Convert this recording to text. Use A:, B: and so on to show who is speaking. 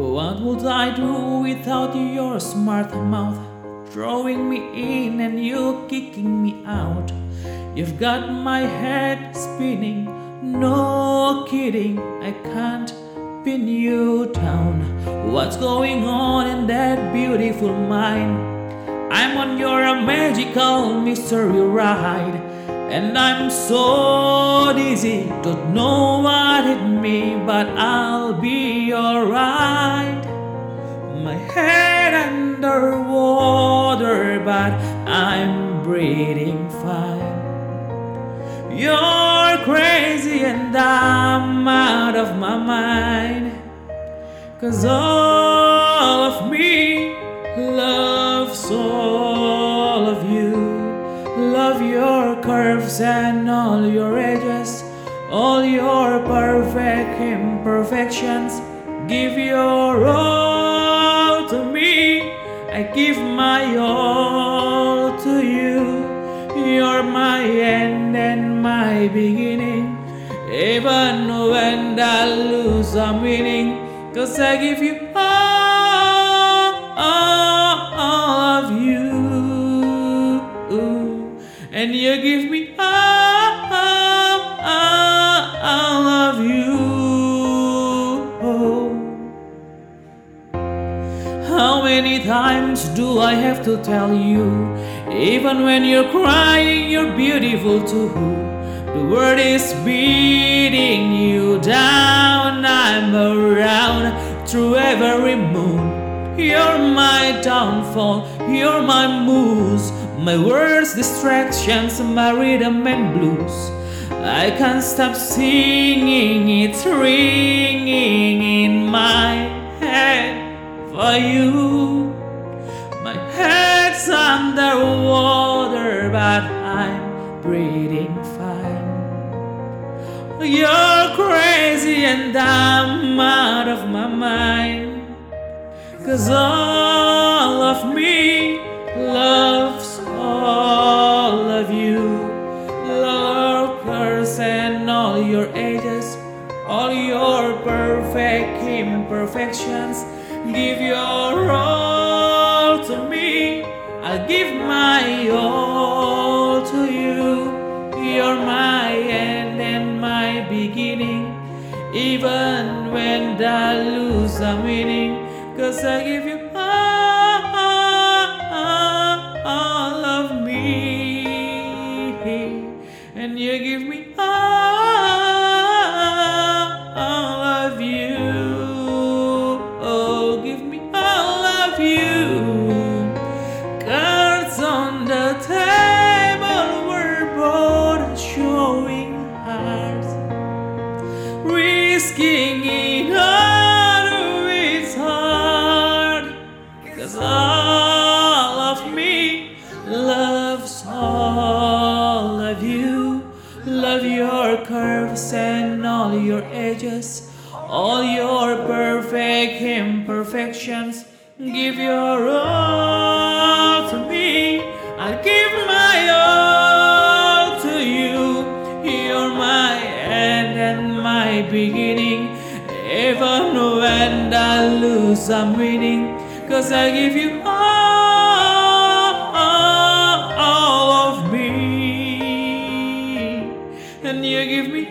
A: What would I do without your smart mouth? Drawing me in and you kicking me out. You've got my head spinning, no kidding, I can't pin you down. What's going on in that beautiful mind? I'm on your magical mystery ride, and I'm so dizzy, don't know what hit me, but I'll be alright. My head underwater, but I'm breathing fine. You're crazy and I'm out of my mind. Cause all of me loves all of you. Love your curves and all your edges, all your perfect imperfections. Give your all to me. I give my all to you. You're my end and my beginning. Even when I lose, I'm winning. Cause I give you all, all, all of you. And you give me many times do I have to tell you? Even when you're crying, you're beautiful too. The world is beating you down. I'm around through every moon. You're my downfall, you're my muse. my words, distractions, my rhythm and blues. I can't stop singing, it's ringing in my head for you. My head's underwater, but I'm breathing fine. You're crazy and I'm out of my mind. Cause all of me loves all of you. Lurkers and all your ages, all your perfect imperfections. Give your all to me. I'll give my all to you. You're my end and my beginning. Even when I lose, I'm winning. Cause I give you all of me. And you give me all, risking it all it's hard. Cause all of me loves all of you. Love your curves and all your edges, all your perfect imperfections. Give your all to me. I give my all to you. You're my end and my beginning. When I lose, I'm winning. Cause I give you all, all, all of me. And you give me